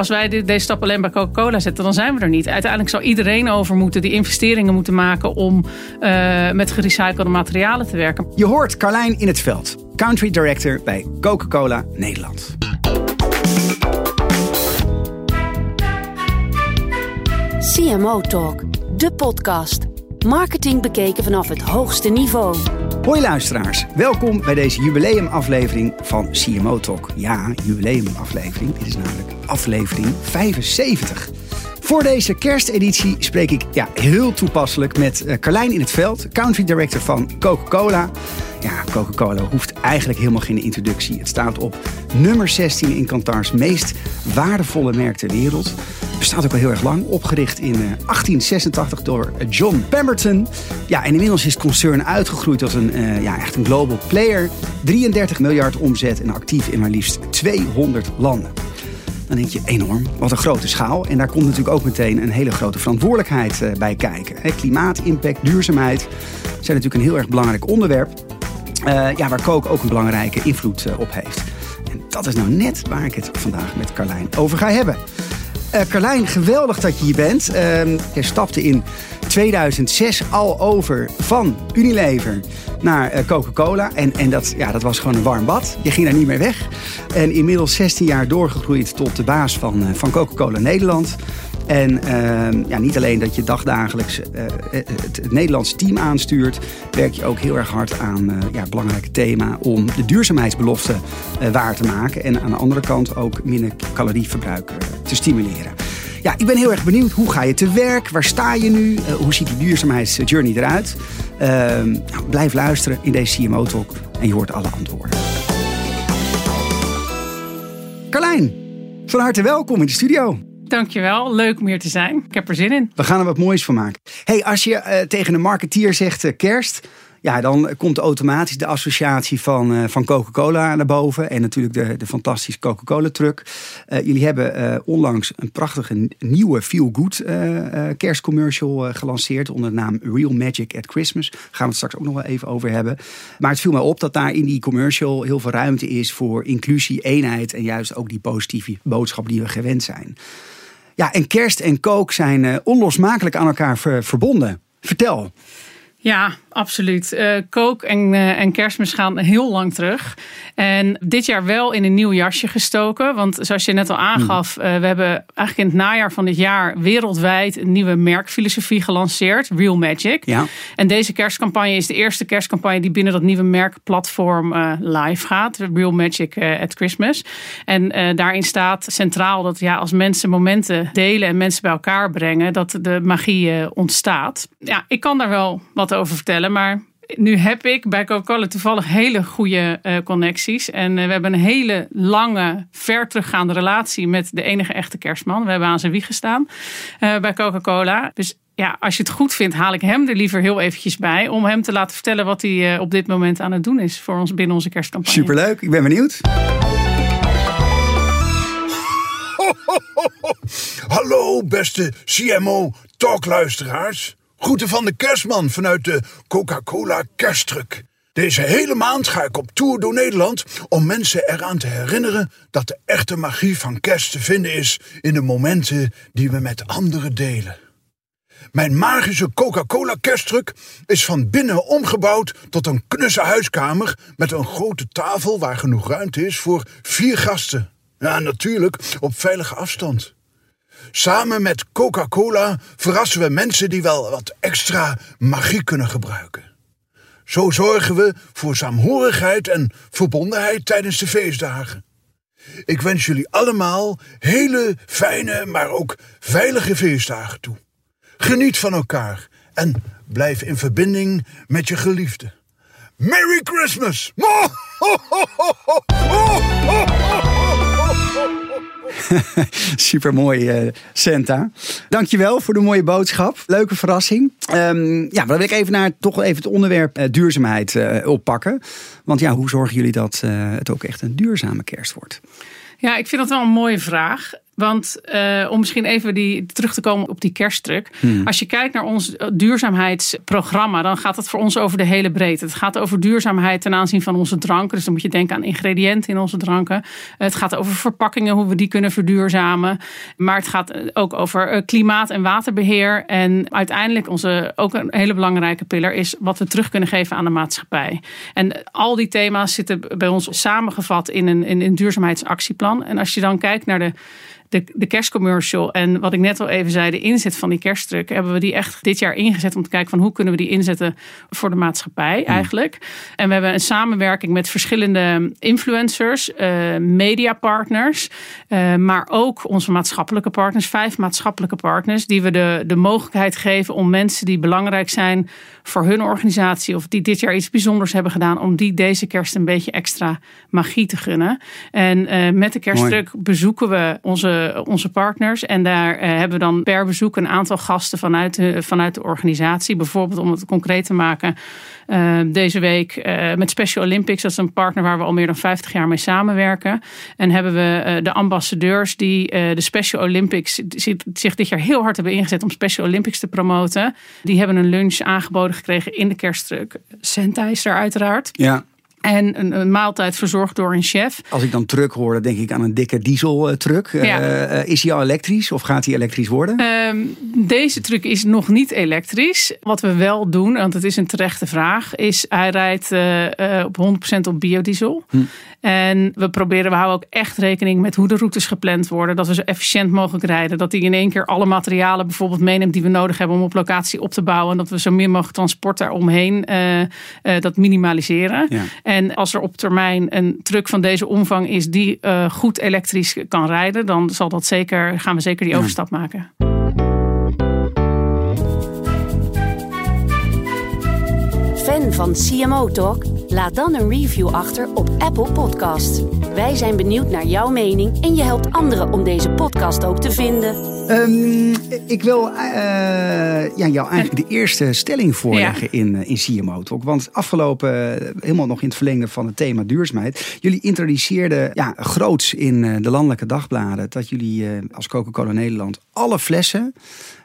Als wij deze stap alleen bij Coca-Cola zetten, dan zijn we er niet. Uiteindelijk zal iedereen over moeten die investeringen moeten maken om uh, met gerecyclede materialen te werken. Je hoort Carlijn in het veld, country director bij Coca-Cola Nederland. CMO Talk, de podcast. Marketing bekeken vanaf het hoogste niveau. Hoi luisteraars, welkom bij deze jubileumaflevering van CMO Talk. Ja, jubileumaflevering. Dit is namelijk aflevering 75. Voor deze kersteditie spreek ik ja, heel toepasselijk met uh, Carlijn in het Veld, country director van Coca-Cola. Ja, Coca-Cola hoeft eigenlijk helemaal geen introductie. Het staat op nummer 16 in Kantars meest waardevolle merk ter wereld. Bestaat ook al heel erg lang, opgericht in 1886 eh, door John Pemberton. Ja, en inmiddels is het concern uitgegroeid tot een, uh, ja, echt een global player. 33 miljard omzet en actief in maar liefst 200 landen. Dan denk je enorm, wat een grote schaal. En daar komt natuurlijk ook meteen een hele grote verantwoordelijkheid uh, bij kijken. Klimaat, impact, duurzaamheid zijn natuurlijk een heel erg belangrijk onderwerp. Uh, ja, waar Coke ook een belangrijke invloed uh, op heeft. En dat is nou net waar ik het vandaag met Carlijn over ga hebben. Uh, Carlijn, geweldig dat je hier bent. je stapte in 2006 al over van Unilever naar Coca-Cola. En, en dat, ja, dat was gewoon een warm bad. Je ging daar niet meer weg. En inmiddels 16 jaar doorgegroeid tot de baas van, van Coca-Cola Nederland. En uh, ja, niet alleen dat je dagdagelijks uh, het, Nederlandse team aanstuurt, werk je ook heel erg hard aan uh, ja, het belangrijke thema om de duurzaamheidsbelofte waar te maken. En aan de andere kant ook minder calorieverbruik te stimuleren. Ja, ik ben heel erg benieuwd. Hoe ga je te werk? Waar sta je nu? hoe ziet die duurzaamheidsjourney eruit? Ehm, nou, blijf luisteren in deze CMO Talk en je hoort alle antwoorden. Carlijn, van harte welkom in de studio. Dankjewel, leuk om hier te zijn. Ik heb er zin in. We gaan er wat moois van maken. Hey, als je uh, tegen een marketeer zegt uh, kerst, ja, dan komt automatisch de associatie van, uh, van Coca-Cola naar boven. En natuurlijk de, de fantastische Coca-Cola truck. jullie hebben onlangs een prachtige nieuwe Feel Good kerstcommercial gelanceerd. Onder de naam Real Magic at Christmas. Daar gaan we het straks ook nog wel even over hebben. Maar het viel mij op dat daar in die commercial heel veel ruimte is voor inclusie, eenheid. En juist ook die positieve boodschap die we gewend zijn. Ja, en kerst en kook zijn onlosmakelijk aan elkaar ver, verbonden. Vertel. Ja, absoluut. Uh, kook en, uh, en kerstmis gaan heel lang terug. En dit jaar wel in een nieuw jasje gestoken. Want zoals je net al aangaf, uh, we hebben eigenlijk in het najaar van dit jaar wereldwijd een nieuwe merkfilosofie gelanceerd, Real Magic. Ja. En deze kerstcampagne is de eerste kerstcampagne die binnen dat nieuwe merkplatform live gaat. Real Magic at Christmas. En daarin staat centraal dat ja, als mensen momenten delen en mensen bij elkaar brengen, dat de magie ontstaat. Ja, ik kan daar wel wat over vertellen, maar nu heb ik bij Coca-Cola toevallig hele goede uh, connecties. En uh, we hebben een hele lange, ver teruggaande relatie met de enige echte kerstman. We hebben aan zijn wieg gestaan uh, bij Coca-Cola. Dus ja, als je het goed vindt, haal ik hem er liever heel eventjes bij. Om hem te laten vertellen wat hij op dit moment aan het doen is voor ons binnen onze kerstcampagne. Superleuk, ik ben benieuwd. Hallo beste CMO talkluisteraars. Groeten van de kerstman vanuit de Coca-Cola kersttruck. Deze hele maand ga ik op tour door Nederland om mensen eraan te herinneren dat de echte magie van kerst te vinden is in de momenten die we met anderen delen. Mijn magische Coca-Cola kersttruck is van binnen omgebouwd tot een knusse huiskamer met een grote tafel waar genoeg ruimte is voor vier gasten. Ja, natuurlijk op veilige afstand. Samen met Coca-Cola verrassen we mensen die wel wat extra magie kunnen gebruiken. Zo zorgen we voor saamhorigheid en verbondenheid tijdens de feestdagen. Ik wens jullie allemaal hele fijne, maar ook veilige feestdagen toe. Geniet van elkaar en blijf in verbinding met je geliefde. Merry Christmas! Super mooi, uh, Santa. Dankjewel voor de mooie boodschap. Leuke verrassing. Um, ja, dan wil ik even naar toch even het onderwerp uh, duurzaamheid uh, oppakken. Want ja, hoe zorgen jullie dat het ook echt een duurzame kerst wordt? Ja, ik vind dat wel een mooie vraag. Want uh, om misschien even die, terug te komen op die kerstdruk. Hmm. Als je kijkt naar ons duurzaamheidsprogramma, dan gaat het voor ons over de hele breedte. Het gaat over duurzaamheid ten aanzien van onze dranken. Dus dan moet je denken aan ingrediënten in onze dranken. Het gaat over verpakkingen, hoe we die kunnen verduurzamen. Maar het gaat ook over eh, klimaat- en waterbeheer. En uiteindelijk onze ook een hele belangrijke pillar is wat we terug kunnen geven aan de maatschappij. En al die thema's zitten bij ons samengevat in een, in een duurzaamheidsactieplan. En als je dan kijkt naar de de, de kerstcommercial en wat ik net al even zei, de inzet van die kerstdruk, hebben we die echt dit jaar ingezet om te kijken van hoe kunnen we die inzetten voor de maatschappij hmm. eigenlijk. En we hebben een samenwerking met verschillende influencers, uh, mediapartners, uh, maar ook onze maatschappelijke partners, vijf maatschappelijke partners, die we de, de mogelijkheid geven om mensen die belangrijk zijn voor hun organisatie of die dit jaar iets bijzonders hebben gedaan, om die deze kerst een beetje extra magie te gunnen. En uh, met de kerstdruk bezoeken we onze onze, partners. En daar eh, hebben we dan per bezoek een aantal gasten vanuit de, vanuit de organisatie. Bijvoorbeeld om het concreet te maken. Uh, deze week uh, met Special Olympics. Dat is een partner waar we al meer dan 50 jaar mee samenwerken. En hebben we uh, de ambassadeurs die de Special Olympics zich dit jaar heel hard hebben ingezet om Special Olympics te promoten. Die hebben een lunch aangeboden gekregen in de kerstdruk. Senta is er uiteraard. Ja. En een, een, maaltijd verzorgd door een chef. Als ik dan truck hoor, dan denk ik aan een dikke dieseltruck. Eh, ja. Uh, is hij al elektrisch of gaat hij elektrisch worden? Uh, deze truck is nog niet elektrisch. Wat we wel doen, want het is een terechte vraag, is hij rijdt uh, op 100% op biodiesel. Hm. En we proberen, we houden ook echt rekening met hoe de routes gepland worden. Dat we zo efficiënt mogelijk rijden. Dat hij in één keer alle materialen bijvoorbeeld meeneemt die we nodig hebben om op locatie op te bouwen. En dat we zo min mogelijk transport daaromheen dat minimaliseren. Ja. En als er op termijn een truck van deze omvang is die uh, goed elektrisch kan rijden, dan zal dat zeker, gaan we zeker die overstap maken. Fan van CMO Talk? Laat dan een review achter op Apple Podcast. Wij zijn benieuwd naar jouw mening en je helpt anderen om deze podcast ook te vinden. Um, ik wil uh, ja, jou eigenlijk de eerste stelling voorleggen in, uh, in CMO Talk. Want afgelopen, uh, helemaal nog in het verlengde van het thema duurzaamheid. Jullie introduceerden ja, groots in de landelijke dagbladen dat jullie als Coca-Cola Nederland alle flessen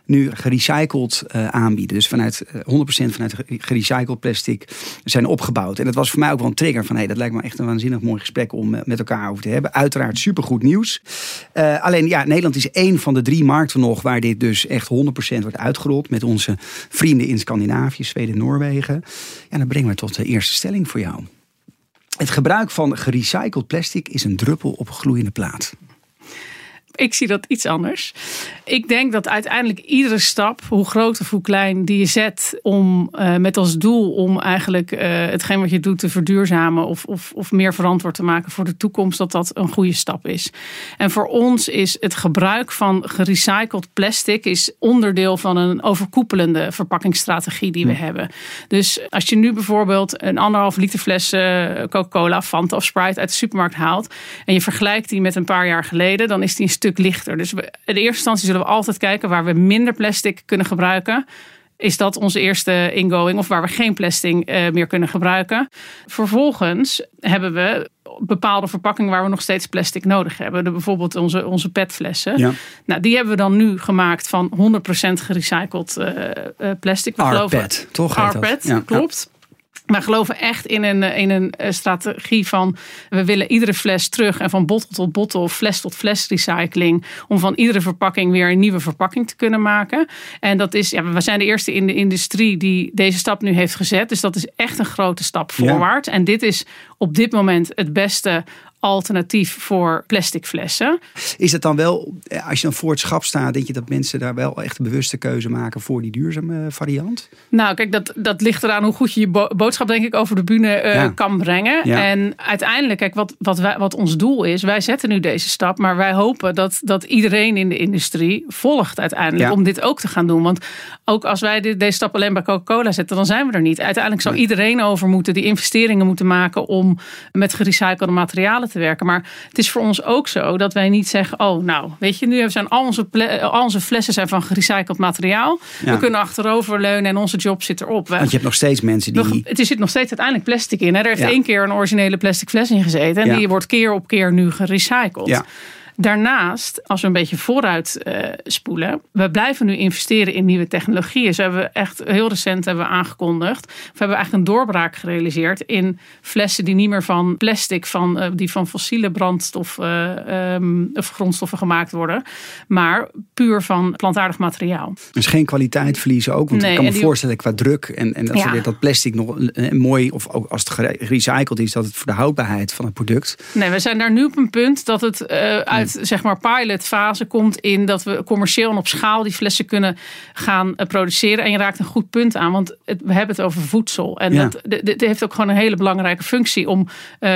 nu gerecycled uh, aanbieden. Dus vanuit uh, 100% vanuit gerecycled plastic zijn opgebouwd. En dat was voor mij ook wel een trigger van hey, dat lijkt me echt een waanzinnig mooi gesprek om uh, met elkaar over te hebben. Uiteraard supergoed nieuws. Alleen ja, Nederland is één van de drie markten nog waar dit dus echt 100% wordt uitgerold. Met onze vrienden in Scandinavië, Zweden, Noorwegen. Ja, dan brengen we tot de eerste stelling voor jou. Het gebruik van gerecycled plastic is een druppel op een gloeiende plaat. Ik zie dat iets anders. Ik denk dat uiteindelijk iedere stap, hoe groot of hoe klein, die je zet om uh, met als doel om eigenlijk uh, hetgeen wat je doet te verduurzamen of, of, of meer verantwoord te maken voor de toekomst, dat dat een goede stap is. En voor ons is het gebruik van gerecycled plastic is onderdeel van een overkoepelende verpakkingsstrategie die we hebben. Dus als je nu bijvoorbeeld een anderhalf liter fles uh, Coca-Cola, Fanta of Sprite uit de supermarkt haalt en je vergelijkt die met een paar jaar geleden, dan is die een stuk lichter. Dus we, in de eerste instantie zullen we altijd kijken waar we minder plastic kunnen gebruiken. Is dat onze eerste ingoing of waar we geen plastic uh, meer kunnen gebruiken? Vervolgens hebben we bepaalde verpakkingen waar we nog steeds plastic nodig hebben. De, bijvoorbeeld onze, onze petflessen. Ja. Nou, die hebben we dan nu gemaakt van 100% gerecycled uh, plastic. We Arpet, toch? Arpet, ja. klopt. We geloven echt in een, in een eh, strategie van we willen iedere fles terug en van bottle tot bottle, fles tot fles recycling. Om van iedere verpakking weer een nieuwe verpakking te kunnen maken. En dat is, ja, we zijn de eerste in de industrie die deze stap nu heeft gezet. Dus dat is echt een grote stap voorwaarts. En dit is op dit moment het beste alternatief voor plastic flessen. Is het dan wel, eh, als je dan voor het schap staat, denk je dat mensen daar wel echt een bewuste keuze maken voor die duurzame variant? Nou, kijk, dat, dat ligt eraan hoe goed je je boodschap, denk ik, over de bühne uh, kan brengen. En uiteindelijk, kijk, wat, wat, wij, wat ons doel is, wij zetten nu deze stap, maar wij hopen dat, dat iedereen in de industrie volgt uiteindelijk om dit ook te gaan doen. Want ook als wij dit, deze stap alleen bij Coca-Cola zetten, dan zijn we er niet. Uiteindelijk zal iedereen over moeten, die investeringen moeten maken om met gerecyclede materialen te te werken. Maar het is voor ons ook zo dat wij niet zeggen: Oh, nou, weet je, nu zijn al onze, al onze flessen zijn van gerecycled materiaal. We kunnen achterover leunen en onze job zit erop. Want je hebt nog steeds mensen die. Er zit nog steeds uiteindelijk plastic in. Hè? Er heeft één keer een originele plastic fles in gezeten. En die wordt keer op keer nu gerecycled. Ja. Daarnaast, als we een beetje vooruit uh, spoelen, we blijven nu investeren in nieuwe technologieën. Zo hebben we echt heel recent hebben we aangekondigd. We hebben eigenlijk een doorbraak gerealiseerd in flessen die niet meer van plastic, van, uh, die van fossiele brandstof uh, um, of grondstoffen gemaakt worden, maar puur van plantaardig materiaal. Dus geen kwaliteit verliezen ook. Want nee, ik kan me die... voorstellen qua druk en, en dat, ja. dat plastic nog mooi, of ook als het gerecycled is, dat het voor de houdbaarheid van het product. Nee, we zijn daar nu op een punt dat het uit zeg maar pilotfase komt in dat we commercieel en op schaal die flessen kunnen gaan eh, produceren. En je raakt een goed punt aan, want het, we hebben het over voedsel. En dat, dit heeft ook gewoon een hele belangrijke functie om uh,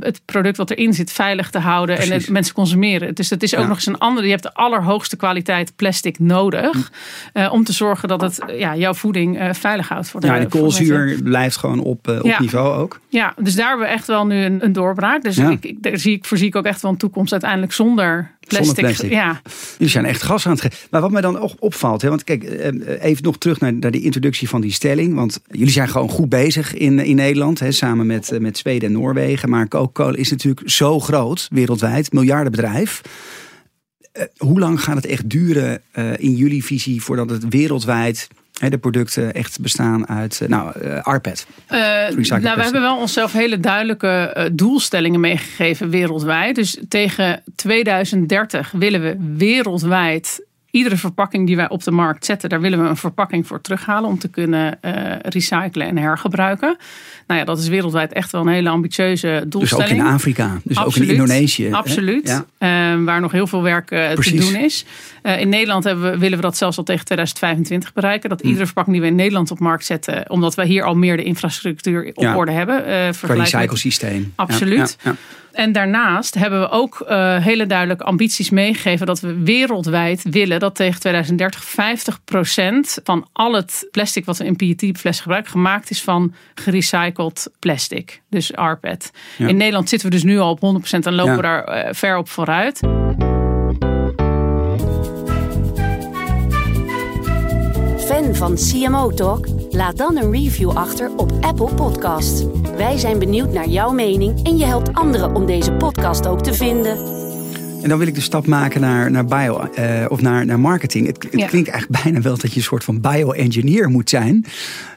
het product wat erin zit veilig te houden Precies. en het mensen consumeren. Dus dat is ook nog eens een andere. Je hebt de allerhoogste kwaliteit plastic nodig hm. uh, om te zorgen dat het ja, jouw voeding veilig houdt. Voor de, ja, de koolzuur blijft gewoon op, op ja. niveau ook. Ja, dus daar hebben we echt wel nu een, een doorbraak. Dus ik, ik, daar zie ik, voorzie ik ook echt wel een toekomst uiteindelijk zonder plastic. Zonder plastic. Ja. Jullie zijn echt gas aan het geven. Maar wat mij dan ook opvalt, hè, want kijk, eh, even nog terug naar, naar de introductie van die stelling. Want jullie zijn gewoon goed bezig in, in Nederland, hè, samen met, eh, met Zweden en Noorwegen. Maar Coca-Cola is natuurlijk zo groot, wereldwijd, miljardenbedrijf. Uh, hoe lang gaat het echt duren uh, in jullie visie voordat het wereldwijd de producten echt bestaan uit, eh, nou, uh, Arpet. Uh, nou, we hebben wel onszelf hele duidelijke doelstellingen meegegeven wereldwijd. Dus tegen 2030 willen we wereldwijd iedere verpakking die wij op de markt zetten, daar willen we een verpakking voor terughalen om te kunnen uh, recyclen en hergebruiken. Nou ja, dat is wereldwijd echt wel een hele ambitieuze doelstelling. Dus ook in Afrika, dus ook in Indonesië. Absoluut, ja. uh, waar nog heel veel werk uh, te doen is. in Nederland hebben we, willen we dat zelfs al tegen 2025 bereiken. Dat hm. iedere verpakking die we in Nederland op markt zetten, omdat we hier al meer de infrastructuur op orde hebben. Uh, recycle Absoluut. Ja, en daarnaast hebben we ook uh, hele duidelijke ambities meegegeven dat we wereldwijd willen dat tegen 2030 50% van al het plastic wat we in PET-flessen gebruiken gemaakt is van gerecycled plastic. Dus RPET. In Nederland zitten we dus nu al op 100% en lopen we daar uh, ver op vooruit. Fan van CMO Talk? Laat dan een review achter op Apple Podcast. Wij zijn benieuwd naar jouw mening en je helpt anderen om deze podcast ook te vinden. En dan wil ik de stap maken naar, naar bio uh, of naar, naar marketing. Het, het klinkt eigenlijk bijna wel dat je een soort van bio-engineer moet zijn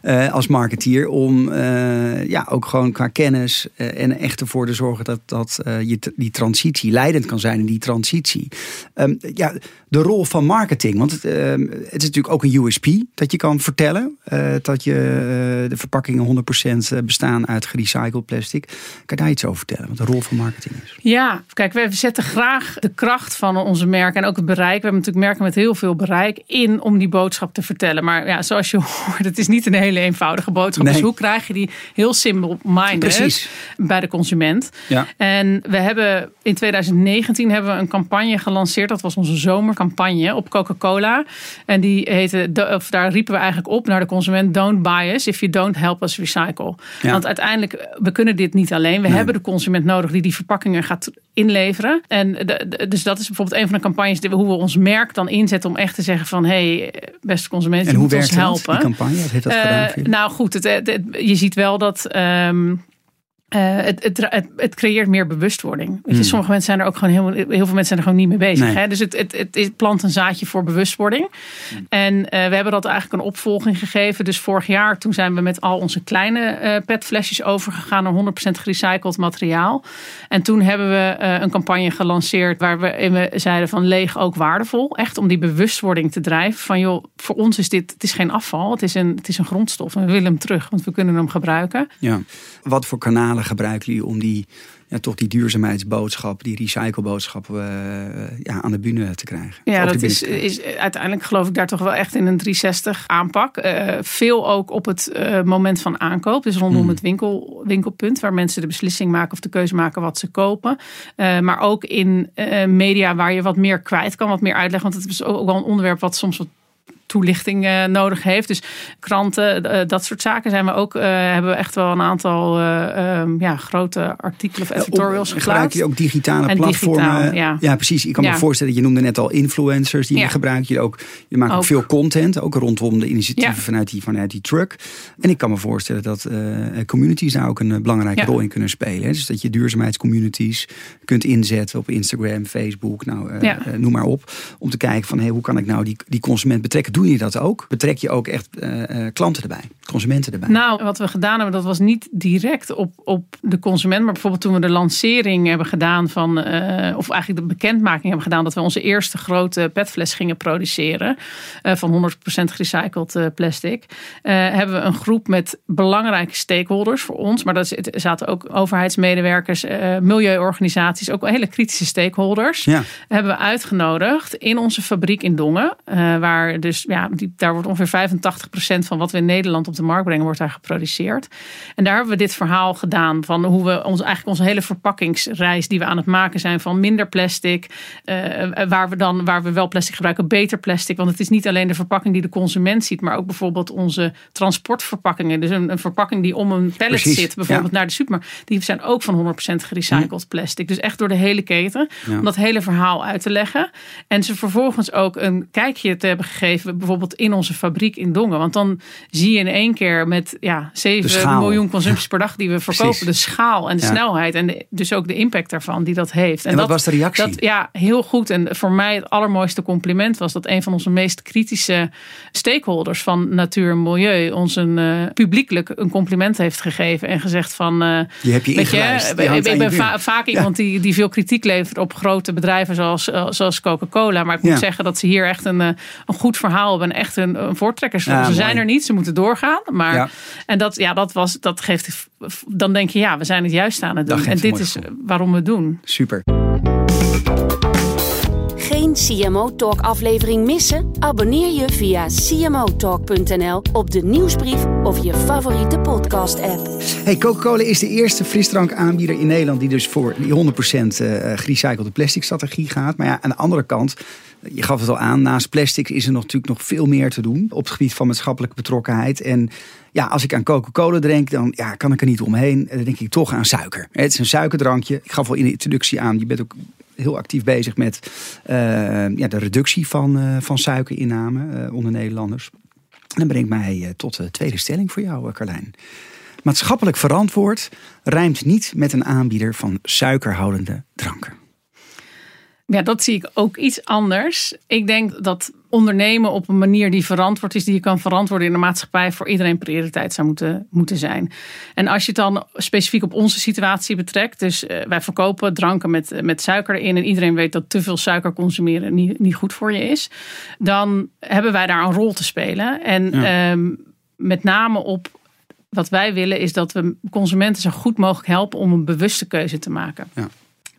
uh, als marketeer. Om uh, ja, ook gewoon qua kennis en echt ervoor te zorgen dat, dat je die transitie leidend kan zijn in die transitie. Um, ja, de rol van marketing. Want het, ehm, het, is natuurlijk ook een USP dat je kan vertellen. dat je de verpakkingen 100% bestaan uit gerecycled plastic. Kan je daar iets over vertellen? Wat de rol van marketing is? Ja, kijk, we zetten graag de kracht van onze merken en ook het bereik. We hebben natuurlijk merken met heel veel bereik in om die boodschap te vertellen. Maar ja, zoals je hoort, het is niet een hele eenvoudige boodschap. Dus hoe krijg je die heel simple-minded bij de consument? Ja. En we hebben in 2019 hebben we een campagne gelanceerd. Dat was onze zomercampagne op Coca-Cola. En die heette, of daar riepen we eigenlijk op naar de consument: Don't buy us if you don't help us recycle. Want uiteindelijk, we kunnen dit niet alleen. We hebben de consument nodig die die verpakkingen gaat inleveren. En dus dat is bijvoorbeeld een van de campagnes die we, hoe we ons merk dan inzetten om echt te zeggen van hé, hey, beste consumenten, en hoe ons helpen. Dat, die campagne? Wat heeft dat uh, gedaan? Nou goed, het, het, je ziet wel dat um, uh, het, het, het, het, creëert meer bewustwording. Weet je, hmm. Sommige mensen zijn er ook gewoon heel, heel veel mensen zijn er gewoon niet mee bezig. Nee. Hè? Dus het, het, het, plant een zaadje voor bewustwording. Hmm. En uh, we hebben dat eigenlijk een opvolging gegeven. Dus vorig jaar toen zijn we met al onze kleine uh, petflesjes overgegaan naar 100% gerecycled materiaal. En toen hebben we een campagne gelanceerd waar we, we zeiden van leeg ook waardevol. Echt om die bewustwording te drijven. Van joh, voor ons is dit het is geen afval. Het is een, het is een grondstof. En we willen hem terug, want we kunnen hem gebruiken. Ja. Wat voor kanalen gebruiken jullie om die, ja, toch die duurzaamheidsboodschap, die recycleboodschap uh, ja, aan de bühne te krijgen? Ja, dat is, is uiteindelijk geloof ik daar toch wel echt in een 360 aanpak. Uh, veel ook op het uh, moment van aankoop, dus rondom hmm. het winkel, winkelpunt, waar mensen de beslissing maken of de keuze maken wat ze kopen. maar ook in media waar je wat meer kwijt kan, wat meer uitleggen. Want het is ook wel een onderwerp wat soms wat toelichting uh, nodig heeft. Dus kranten, uh, dat soort zaken zijn we ook, uh, hebben we echt wel een aantal um, ja, grote artikelen of editorials geplaatst. Gebruik je ook digitale en platformen? Digitaal, ja. ja. precies. Ik kan ja. me voorstellen, je noemde net al influencers die je gebruikt. Je, ook, je maakt ook, ook veel content, ook rondom de initiatieven vanuit, die, vanuit die truck. En ik kan me voorstellen dat communities daar ook een belangrijke rol in kunnen spelen. Hè? Dus dat je duurzaamheidscommunities kunt inzetten op Instagram, Facebook, nou, noem maar op. Om te kijken van hey, hoe kan ik nou die, die consument betrekken? Doe je dat ook? Betrek je ook echt uh, klanten erbij, consumenten erbij? Nou, wat we gedaan hebben, dat was niet direct op, op de consument. Maar bijvoorbeeld toen we de lancering hebben gedaan van, uh, of eigenlijk de bekendmaking hebben gedaan dat we onze eerste grote petfles gingen produceren. Uh, van 100% gerecycled plastic. hebben we een groep met belangrijke stakeholders voor ons. Maar dat zaten ook overheidsmedewerkers, milieuorganisaties, ook hele kritische stakeholders. Ja. Hebben we uitgenodigd in onze fabriek in Dongen. waar dus ja, die, daar wordt ongeveer 85% van wat we in Nederland op de markt brengen, wordt daar geproduceerd. En daar hebben we dit verhaal gedaan van hoe we ons, eigenlijk onze hele verpakkingsreis die we aan het maken zijn van minder plastic, uh, waar we dan waar we wel plastic gebruiken, beter plastic. Want het is niet alleen de verpakking die de consument ziet, maar ook bijvoorbeeld onze transportverpakkingen. Dus een, een verpakking die om een pallet zit, bijvoorbeeld naar de supermarkt, die zijn ook van 100% gerecycled plastic. Dus echt door de hele keten, om dat hele verhaal uit te leggen. En ze vervolgens ook een kijkje te hebben gegeven, bijvoorbeeld in onze fabriek in Dongen. Want dan zie je in één keer met ja, 7 miljoen consumpties per dag die we verkopen, de schaal en de snelheid en dus ook de impact daarvan die dat heeft. En, wat dat, was de reactie? Dat, ja, heel goed. En voor mij het allermooiste compliment was dat een van onze meest kritische stakeholders van natuur en milieu ons een uh, publiekelijk een compliment heeft gegeven en gezegd van. Uh, je hebt je weet je, ik ben vaak iemand die, die veel kritiek levert op grote bedrijven zoals, uh, zoals Coca-Cola. Maar ik moet zeggen dat ze hier echt een, een goed verhaal hebben. Echt een, een voortrekkersrol. ze zijn er niet, ze moeten doorgaan. Maar, En dat, ja, dat, was, dat geeft. Dan denk je, ja, we zijn het juist aan het doen. En dit is waarom we het doen. Super. CMO Talk aflevering missen? Abonneer je via cmotalk.nl op de nieuwsbrief of je favoriete podcast app. Hey, Coca-Cola is de eerste frisdrankaanbieder in Nederland die dus voor die 100% eh, gerecyclede plastic strategie gaat. Maar ja, aan de andere kant je gaf het al aan, naast plastic is er natuurlijk nog veel meer te doen op het gebied van maatschappelijke betrokkenheid. En ja, als ik aan Coca-Cola drink, dan ja, kan ik er niet omheen. Dan denk ik toch aan suiker. Het is een suikerdrankje. Ik gaf al in de introductie aan, je bent ook heel actief bezig met uh, ja, de reductie van, uh, van suikerinname uh, onder Nederlanders. Dat brengt mij tot de tweede stelling voor jou, Carlijn. Maatschappelijk verantwoord rijmt niet met een aanbieder van suikerhoudende dranken. Ja, dat zie ik ook iets anders. Ik denk dat ondernemen op een manier die verantwoord is, die je kan verantwoorden in de maatschappij, voor iedereen prioriteit zou moeten, moeten zijn. En als je het dan specifiek op onze situatie betrekt, dus uh, wij verkopen dranken met, met suiker in en iedereen weet dat te veel suiker consumeren niet, niet goed voor je is, dan hebben wij daar een rol te spelen. En ja. um, met name op wat wij willen is dat we consumenten zo goed mogelijk helpen om een bewuste keuze te maken. Ja.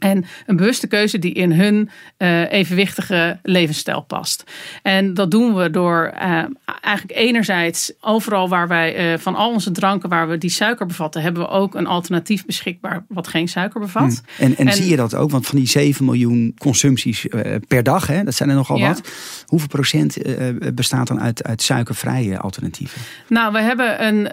En een bewuste keuze die in hun uh, evenwichtige levensstijl past. En dat doen we door uh, eigenlijk enerzijds overal waar wij uh, van al onze dranken waar we die suiker bevatten, hebben we ook een alternatief beschikbaar wat geen suiker bevat. Hmm. En, en, zie je dat ook? Want van die 7 miljoen consumpties per dag, hè, dat zijn er nogal ja. wat. Hoeveel procent bestaat dan uit, uit suikervrije alternatieven? Nou, we hebben een,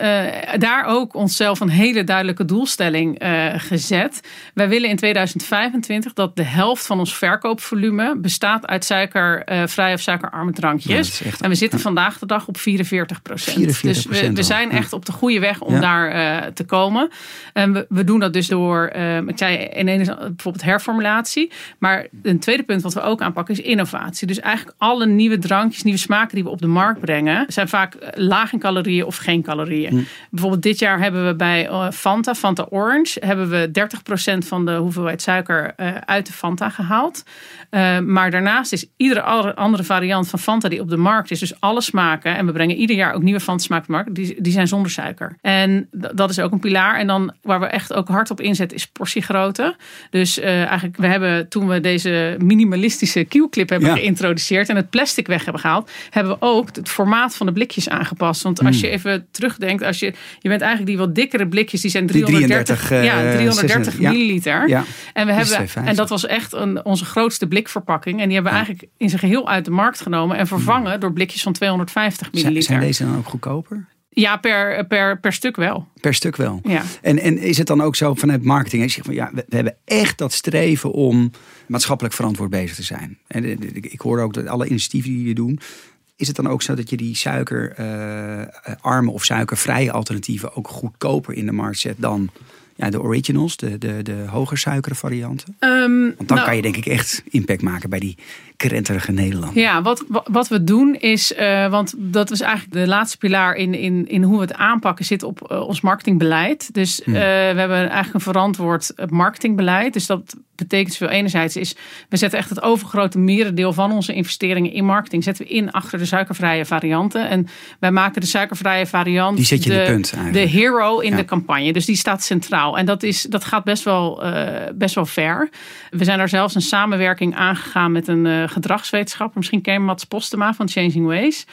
daar ook onszelf een hele duidelijke doelstelling gezet. Wij willen in 2005 2025 dat de helft van ons verkoopvolume bestaat uit suikervrije of suikerarme drankjes. en we zitten vandaag de dag op 44 procent. Dus we, we, zijn echt op de goede weg om daar uh, te komen. En we, we, doen dat dus door, uh, ik zei ineens bijvoorbeeld herformulatie. Maar een tweede punt wat we ook aanpakken is innovatie. Dus eigenlijk alle nieuwe drankjes, nieuwe smaken die we op de markt brengen, zijn vaak laag in calorieën of geen calorieën. Hm. Bijvoorbeeld dit jaar hebben we bij Fanta, Fanta Orange, hebben we 30 procent van de hoeveelheid suiker uh, uit de Fanta gehaald. Uh, maar daarnaast is iedere andere variant van Fanta die op de markt is, dus alle smaken, en we brengen ieder jaar ook nieuwe Fanta smaken op de markt, die, die zijn zonder suiker. En dat is ook een pilaar. En dan waar we echt ook hard op inzetten is portiegrootte. Dus uh, eigenlijk, we hebben toen we deze minimalistische Q-clip hebben geïntroduceerd en het plastic weg hebben gehaald, hebben we ook het formaat van de blikjes aangepast. Want als mm. je even terugdenkt, als je, je bent eigenlijk die wat dikkere blikjes, die zijn 330, die 33, ja, 330 milliliter. Ja. En we hebben, 2,50. en dat was echt een, onze grootste blikverpakking. En die hebben we eigenlijk in zijn geheel uit de markt genomen en vervangen door blikjes van 250 Zijn, milliliter. zijn deze dan ook goedkoper? Ja, per, per, per stuk wel. Per stuk wel. Ja. En, en is het dan ook zo vanuit marketing? Je zegt van ja, we, we hebben echt dat streven om maatschappelijk verantwoord bezig te zijn. En ik hoor ook dat alle initiatieven die jullie doen. Is het dan ook zo dat je die suikerarme of suikervrije alternatieven ook goedkoper in de markt zet dan ja, de originals, de, de, de hoger suikere varianten? Ehm, Want dan nou, kan je denk ik echt impact maken bij die krenterige Nederlander. Ja, wat, wa- wat we doen is, eh, want dat is eigenlijk de laatste pilaar in, in, in hoe we het aanpakken, zit op eh, ons marketingbeleid. Dus Hmm. eh, we hebben eigenlijk een verantwoord marketingbeleid. Dus dat betekent veel enerzijds is, we zetten echt het overgrote merendeel van onze investeringen in marketing, zetten we in achter de suikervrije varianten. En wij maken de suikervrije variant Die zet je in de punt de hero in Ja. de campagne. Dus die staat centraal. En dat, is, dat gaat best wel, best wel ver. We zijn daar zelfs een samenwerking aangegaan met een gedragswetenschapper. Misschien ken je Mats Postema van Changing Ways.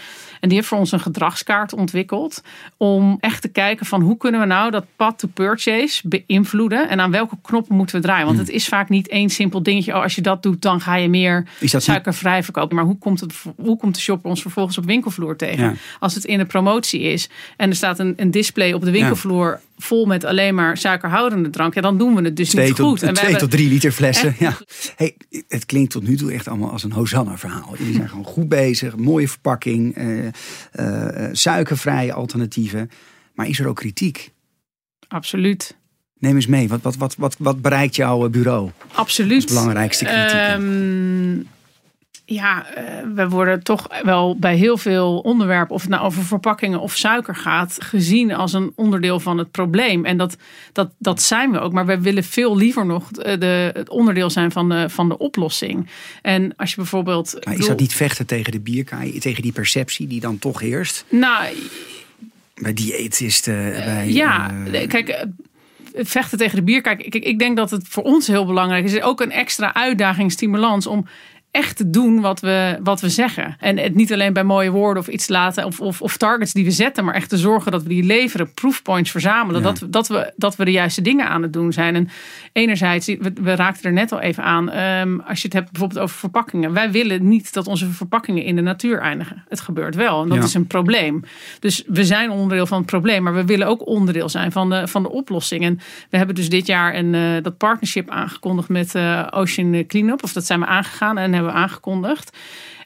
En die heeft voor ons een gedragskaart ontwikkeld. Om echt te kijken van hoe kunnen we nou dat pad to purchase beïnvloeden. En aan welke knoppen moeten we draaien. Want Hmm. het is vaak niet één simpel dingetje. Oh, als je dat doet, dan ga je meer suikervrij verkopen. Maar hoe komt, het, hoe komt de shopper ons vervolgens op winkelvloer tegen? Ja. Als het in de promotie is en er staat een, een display op de winkelvloer vol met alleen maar suikerhoudende drank, ja, dan doen we het dus Twee, niet tot, goed. En we twee hebben- tot drie liter flessen. Echt- Ja. Hey, het klinkt tot nu toe echt allemaal als een Hosanna-verhaal. Jullie zijn gewoon goed bezig, mooie verpakking, eh, suikervrije alternatieven. Maar is er ook kritiek? Absoluut. Neem eens mee, wat, wat, wat, wat, wat bereikt jouw eh, bureau? Absoluut. Als belangrijkste kritiek, hè? Ja, eh, we worden toch wel bij heel veel onderwerpen, of het nou over verpakkingen of suiker gaat, gezien als een onderdeel van het probleem. En dat, dat, dat zijn we ook. Maar we willen veel liever nog de, de- het onderdeel zijn van de, van de oplossing. En als je bijvoorbeeld. Maar is dat niet vechten tegen de bierkaai, tegen die perceptie die dan toch heerst? Nou, Bij diëtisten, bij... ja, eh, kijk, eh, vechten tegen de bier. Kijk, ik, ik denk dat het voor ons heel belangrijk is. Ook een extra uitdaging, stimulans om echt te doen wat we, wat we zeggen. En het niet alleen bij mooie woorden of iets laten of, of, of targets die we zetten, maar echt te zorgen dat we die leveren, proofpoints verzamelen, Ja. dat, we, dat, we, dat we de juiste dingen aan het doen zijn. En enerzijds, we, we raakten er net al even aan, ehm, als je het hebt bijvoorbeeld over verpakkingen. Wij willen niet dat onze verpakkingen in de natuur eindigen. Het gebeurt wel en dat Ja. is een probleem. Dus we zijn onderdeel van het probleem, maar we willen ook onderdeel zijn van de, van de oplossing. En we hebben dus dit jaar een, eh, dat partnership aangekondigd met eh, Ocean Cleanup. Of dat zijn we aangegaan en hebben aangekondigd.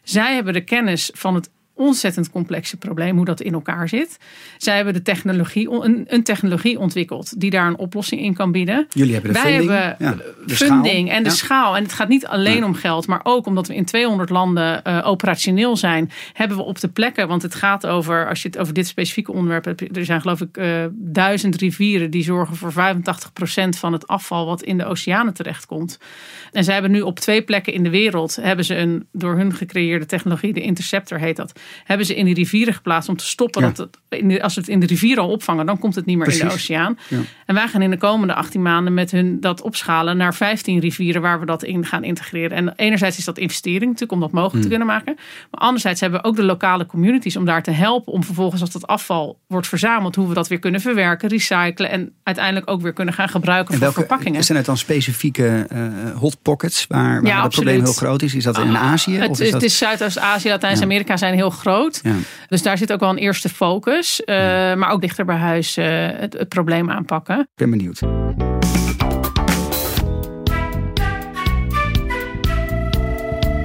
Zij hebben de kennis van het ontzettend complexe probleem, hoe dat in elkaar zit. Zij hebben de technologie, een, een technologie ontwikkeld die daar een oplossing in kan bieden. Jullie hebben de Wij funding, hebben ja, de funding schaal. en de Ja. schaal. En het gaat niet alleen Ja. om geld, maar ook omdat we in 200 landen eh, operationeel zijn, hebben we op de plekken, want het gaat over, als je het over dit specifieke onderwerp hebt, er zijn geloof ik eh, duizend rivieren die zorgen voor 85% van het afval wat in de oceanen terechtkomt. En zij hebben nu op twee plekken in de wereld, hebben ze een door hun gecreëerde technologie, de Interceptor heet dat, hebben ze in die rivieren geplaatst om te stoppen Ja. dat het, de- als we het in de rivieren al opvangen, dan komt het niet meer in de oceaan. Ja. En wij gaan in de komende 18 maanden met hun dat opschalen naar 15 rivieren waar we dat in gaan integreren. En enerzijds is dat investering natuurlijk om dat mogelijk te kunnen maken. Maar anderzijds hebben we ook de lokale communities om daar te helpen om vervolgens als dat afval wordt verzameld, hoe we dat weer kunnen verwerken, recyclen en uiteindelijk ook weer kunnen gaan gebruiken En voor welke, verpakkingen. zijn het dan specifieke eh, hot pockets waar, waar Ja, het probleem heel groot is? Is dat in Azië? Het, of is, is dat... het is Zuidoost-Azië, Latijns-Amerika zijn heel groot. Ja. Dus daar zit ook wel een eerste focus. eh, Maar ook dichter bij huis eh, het, het probleem aanpakken. Ik ben benieuwd.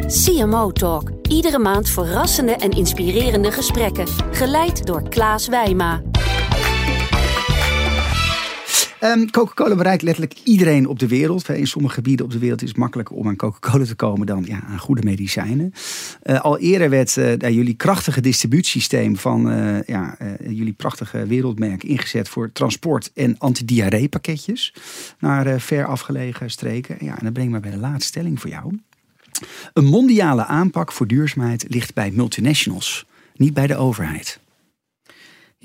CMO Talk. Iedere maand verrassende en inspirerende gesprekken. Geleid door Klaas Wijma. Ehm, Coca-Cola bereikt letterlijk iedereen op de wereld. In sommige gebieden op de wereld is het makkelijker om aan Coca-Cola te komen dan ja, aan goede medicijnen. Eh, al eerder werd daar jullie krachtige distributiesysteem van eh, ja, jullie prachtige wereldmerk ingezet voor transport en antidiarree-pakketjes naar ver afgelegen streken. Ja, en dat brengt me bij de laatste stelling voor jou. Een mondiale aanpak voor duurzaamheid ligt bij multinationals, niet bij de overheid.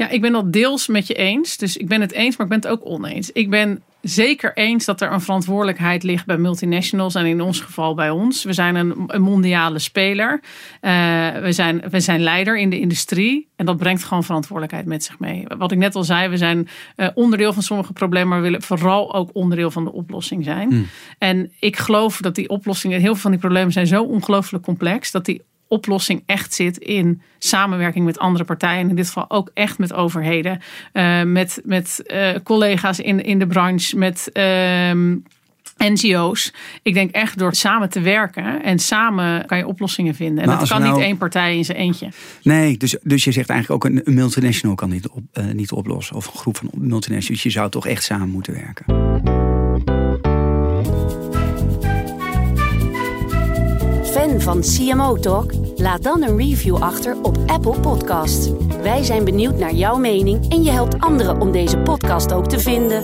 Ja, ik ben dat deels met je eens. Dus ik ben het eens, maar ik ben het ook oneens. Ik ben zeker eens dat er een verantwoordelijkheid ligt bij multinationals en in ons geval bij ons. We zijn een, een mondiale speler. Uh, we, zijn, we zijn leider in de industrie en dat brengt gewoon verantwoordelijkheid met zich mee. Wat ik net al zei, we zijn uh, onderdeel van sommige problemen, maar we willen vooral ook onderdeel van de oplossing zijn. Hmm. En ik geloof dat die oplossingen, heel veel van die problemen zijn zo ongelooflijk complex, dat die oplossing echt zit in samenwerking met andere partijen. In dit geval ook echt met overheden, uh, met, met uh, collega's in, in de branche, met. Uh, NGO's. Ik denk echt door samen te werken en samen kan je oplossingen vinden. En maar dat kan nou... niet één partij in zijn eentje. Nee, dus, dus je zegt eigenlijk ook een, multinational kan niet, op, uh, niet oplossen. Of een groep van multinationals. Dus je zou toch echt samen moeten werken. Fan van CMO Talk? Laat dan een review achter op Apple Podcasts. Wij zijn benieuwd naar jouw mening en je helpt anderen om deze podcast ook te vinden.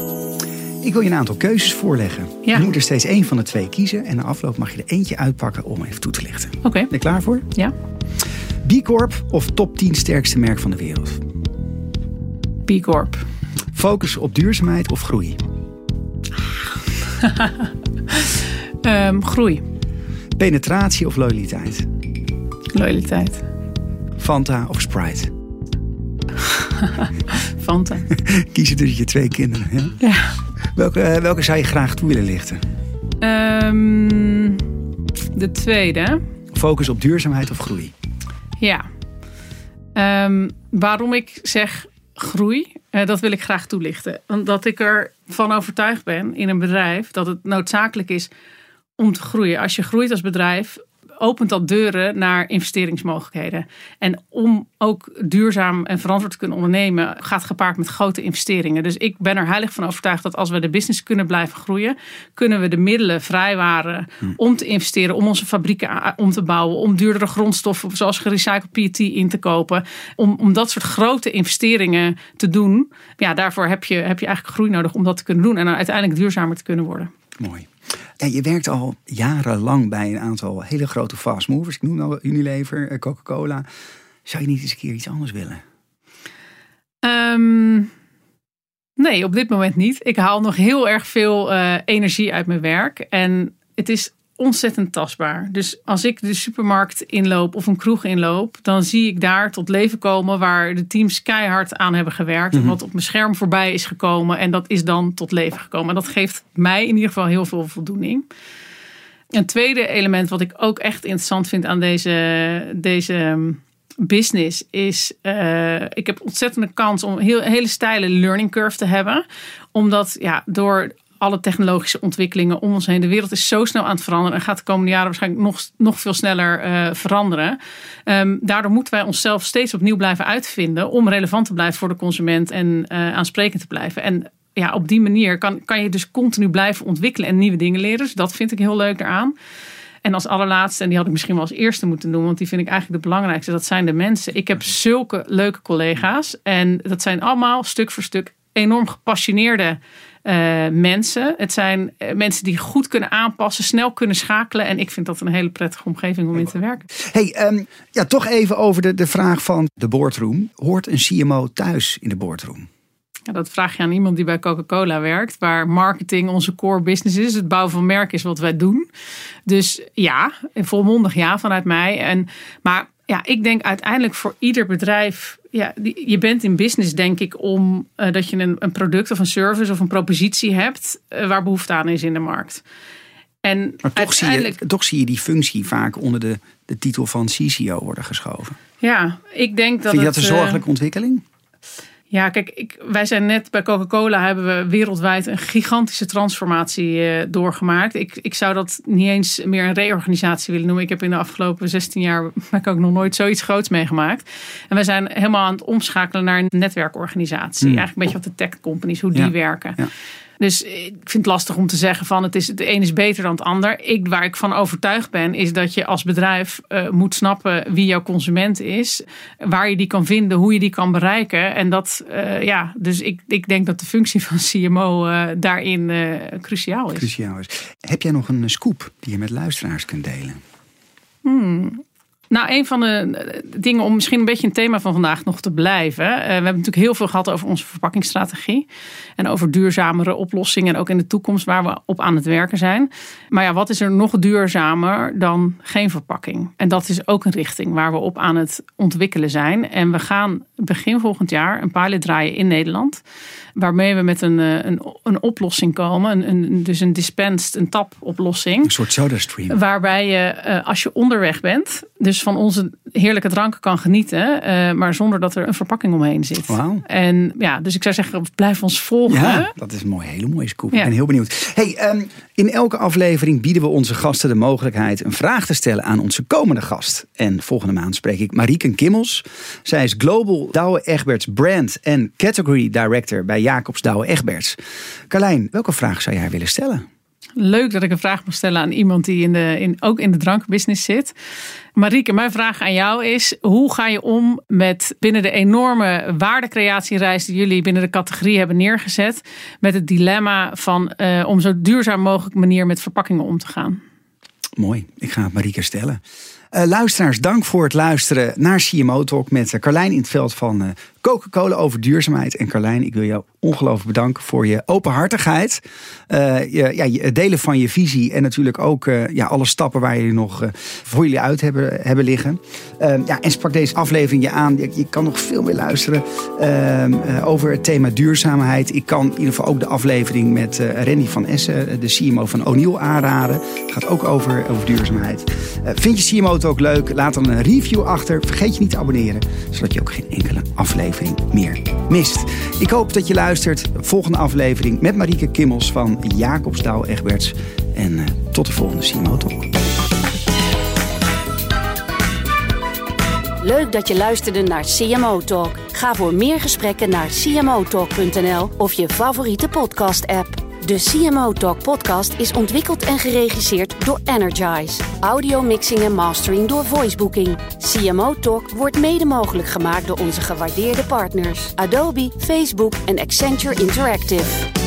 Ik wil je een aantal keuzes voorleggen. Je moet er steeds één van de twee kiezen en na afloop mag je er eentje uitpakken om even toe te lichten. Oké. Ben je klaar voor? Ja. B Corp of top 10 sterkste merk van de wereld? B Corp. Focus op duurzaamheid of groei? um, groei. Penetratie of loyaliteit? Loyaliteit. Fanta of Sprite? Fanta. Kiezen tussen je twee kinderen. Ja? ja. Welke, eh, welke zou je graag toe willen lichten? Um, de tweede. Focus op duurzaamheid of groei? Ja. Um, waarom ik zeg groei, uh, dat wil ik graag toelichten. Omdat ik ervan overtuigd ben in een bedrijf dat het noodzakelijk is om te groeien. Als je groeit als bedrijf, opent dat deuren naar investeringsmogelijkheden. En om ook duurzaam en verantwoord te kunnen ondernemen, gaat gepaard met grote investeringen. Dus ik ben er heilig van overtuigd dat als we de business kunnen blijven groeien, kunnen we de middelen vrijwaren hm. om te investeren, om onze fabrieken om te bouwen, om duurdere grondstoffen zoals gerecycled PET in te kopen. Om, om dat soort grote investeringen te doen. Ja, daarvoor heb je, heb je eigenlijk groei nodig om dat te kunnen doen en dan uiteindelijk duurzamer te kunnen worden. Mooi. Je werkt al jarenlang bij een aantal hele grote fast movers. Ik noem nou Unilever, eh, Coca-Cola. Zou je niet eens een keer iets anders willen? Um, nee, op dit moment niet. Ik haal nog heel erg veel uh, energie uit mijn werk. En het is ontzettend tastbaar. Dus als ik de supermarkt inloop of een kroeg inloop, dan zie ik daar tot leven komen waar de teams keihard aan hebben gewerkt. Mm Wat op mijn scherm voorbij is gekomen en dat is dan tot leven gekomen. En dat geeft mij in ieder geval heel veel voldoening. Een tweede element wat ik ook echt interessant vind aan deze, deze ehm, business is, uh, ik heb ontzettende kans om een heel, hele steile learning curve te hebben. Omdat ja, door alle technologische ontwikkelingen om ons heen. De wereld is zo snel aan het veranderen en gaat de komende jaren waarschijnlijk nog, nog veel sneller uh, veranderen. Um, daardoor moeten wij onszelf steeds opnieuw blijven uitvinden om relevant te blijven voor de consument en uh, aansprekend te blijven. En ja, op die manier kan, kan je dus continu blijven ontwikkelen en nieuwe dingen leren. Dus dat vind ik heel leuk eraan. En als allerlaatste, en die had ik misschien wel als eerste moeten doen, want die vind ik eigenlijk de belangrijkste, dat zijn de mensen. Ik heb zulke leuke collega's en dat zijn allemaal stuk voor stuk enorm gepassioneerde uh, mensen. Het zijn uh, mensen die goed kunnen aanpassen, snel kunnen schakelen. En ik vind dat een hele prettige omgeving om in te werken. Hey, um, ja, toch even over de, de vraag van de boardroom. Hoort een CMO thuis in de boardroom? Ja, dat vraag je aan iemand die bij Coca-Cola werkt, waar marketing onze core business is. Het bouwen van merk is wat wij doen. Dus ja, volmondig ja vanuit mij. En, maar ja, ik denk uiteindelijk voor ieder bedrijf. Ja, je bent in business, denk ik, om uh, dat je een, een, product of een service of een propositie hebt uh, waar behoefte aan is in de markt. En maar toch, zie je, toch zie je die functie vaak onder de, de titel van CCO worden geschoven. Ja, ik denk dat. Vind je dat een zorgelijke ontwikkeling? Ja, kijk, ik, wij zijn net bij Coca-Cola hebben we wereldwijd een gigantische transformatie uh, doorgemaakt. Ik, ik zou dat niet eens meer een reorganisatie willen noemen. Ik heb in de afgelopen 16 jaar ik ook nog nooit zoiets groots meegemaakt. En we zijn helemaal aan het omschakelen naar een netwerkorganisatie. Hmm. Eigenlijk een beetje wat de tech companies, hoe die werken. Ja. Dus ik vind het lastig om te zeggen van het is de een is beter dan het ander. Ik, waar ik van overtuigd ben, is dat je als bedrijf uh, moet snappen wie jouw consument is. Waar je die kan vinden, hoe je die kan bereiken. En dat, uh, ja, dus ik, ik denk dat de functie van CMO uh, eh, daarin cruciaal is. Cruciaal is. Heb jij nog een scoop die je met luisteraars kunt delen? Hmm. Nou, een van de dingen om misschien een beetje een thema van vandaag nog te blijven. Uh, we hebben natuurlijk heel veel gehad over onze verpakkingsstrategie. En over duurzamere oplossingen. En ook in de toekomst waar we op aan het werken zijn. Maar ja, wat is er nog duurzamer dan geen verpakking? En dat is ook een richting waar we op aan het ontwikkelen zijn. En we gaan begin volgend jaar een pilot draaien in Nederland. Waarmee we met een, eh, een, een oplossing komen. Een, een, dus een dispensed, een tapoplossing. Een soort SodaStream. Waarbij je, uh, als je onderweg bent, dus van onze heerlijke dranken kan genieten. Uh, maar zonder dat er een verpakking omheen zit. Wauw. En ja, dus ik zou zeggen, blijf ons volgen. Ja, dat is een mooie, hele mooie scoop. Ja. Ik ben heel benieuwd. Hey, um, in elke aflevering bieden we onze gasten de mogelijkheid een vraag te stellen aan onze komende gast. En volgende maand spreek ik Marieke Kimmels. Zij is Global Douwe Egberts Brand en Category Director bij Jacobs Douwe Egberts. Carlijn, welke vraag zou jij willen stellen? Leuk dat ik een vraag mag stellen aan iemand die in de, in, ook in de drankbusiness zit. Marieke, mijn vraag aan jou is: hoe ga je om met binnen de enorme waardecreatiereis die jullie binnen de categorie hebben neergezet, met het dilemma van uh, om zo duurzaam mogelijk manier met verpakkingen om te gaan? Mooi, ik ga het Marieke stellen. Uh, luisteraars, dank voor het luisteren naar CMO Talk met Carlijn in het veld van uh, Coca-Cola over duurzaamheid. En Carlijn, ik wil jou ongelooflijk bedanken voor je openhartigheid. Uh, je, ja, je delen van je visie en natuurlijk ook uh, ja, alle stappen waar jullie nog uh, voor jullie uit hebben, hebben liggen. Ehm, ja, en sprak deze aflevering je aan. Je, kan nog veel meer luisteren ehm, over het thema duurzaamheid. Ik kan in ieder geval ook de aflevering met Randy van Essen, de CMO van O'Neill, aanraden. Het gaat ook over, over duurzaamheid. vind je CMO ook leuk? Laat dan een review achter. Vergeet je niet te abonneren, zodat je ook geen enkele aflevering meer mist. Ik hoop dat je luistert. Volgende aflevering met Marieke Kimmels van Jacobsdouw Egberts. En uh, tot de volgende CMO Talk. Leuk dat je luisterde naar CMO Talk. Ga voor meer gesprekken naar cmotalk.nl of je favoriete podcast-app. De CMO Talk podcast is ontwikkeld en geregisseerd door Energize. Audio mixing en mastering door Voicebooking. CMO Talk wordt mede mogelijk gemaakt door onze gewaardeerde partners Adobe, Facebook en Accenture Interactive.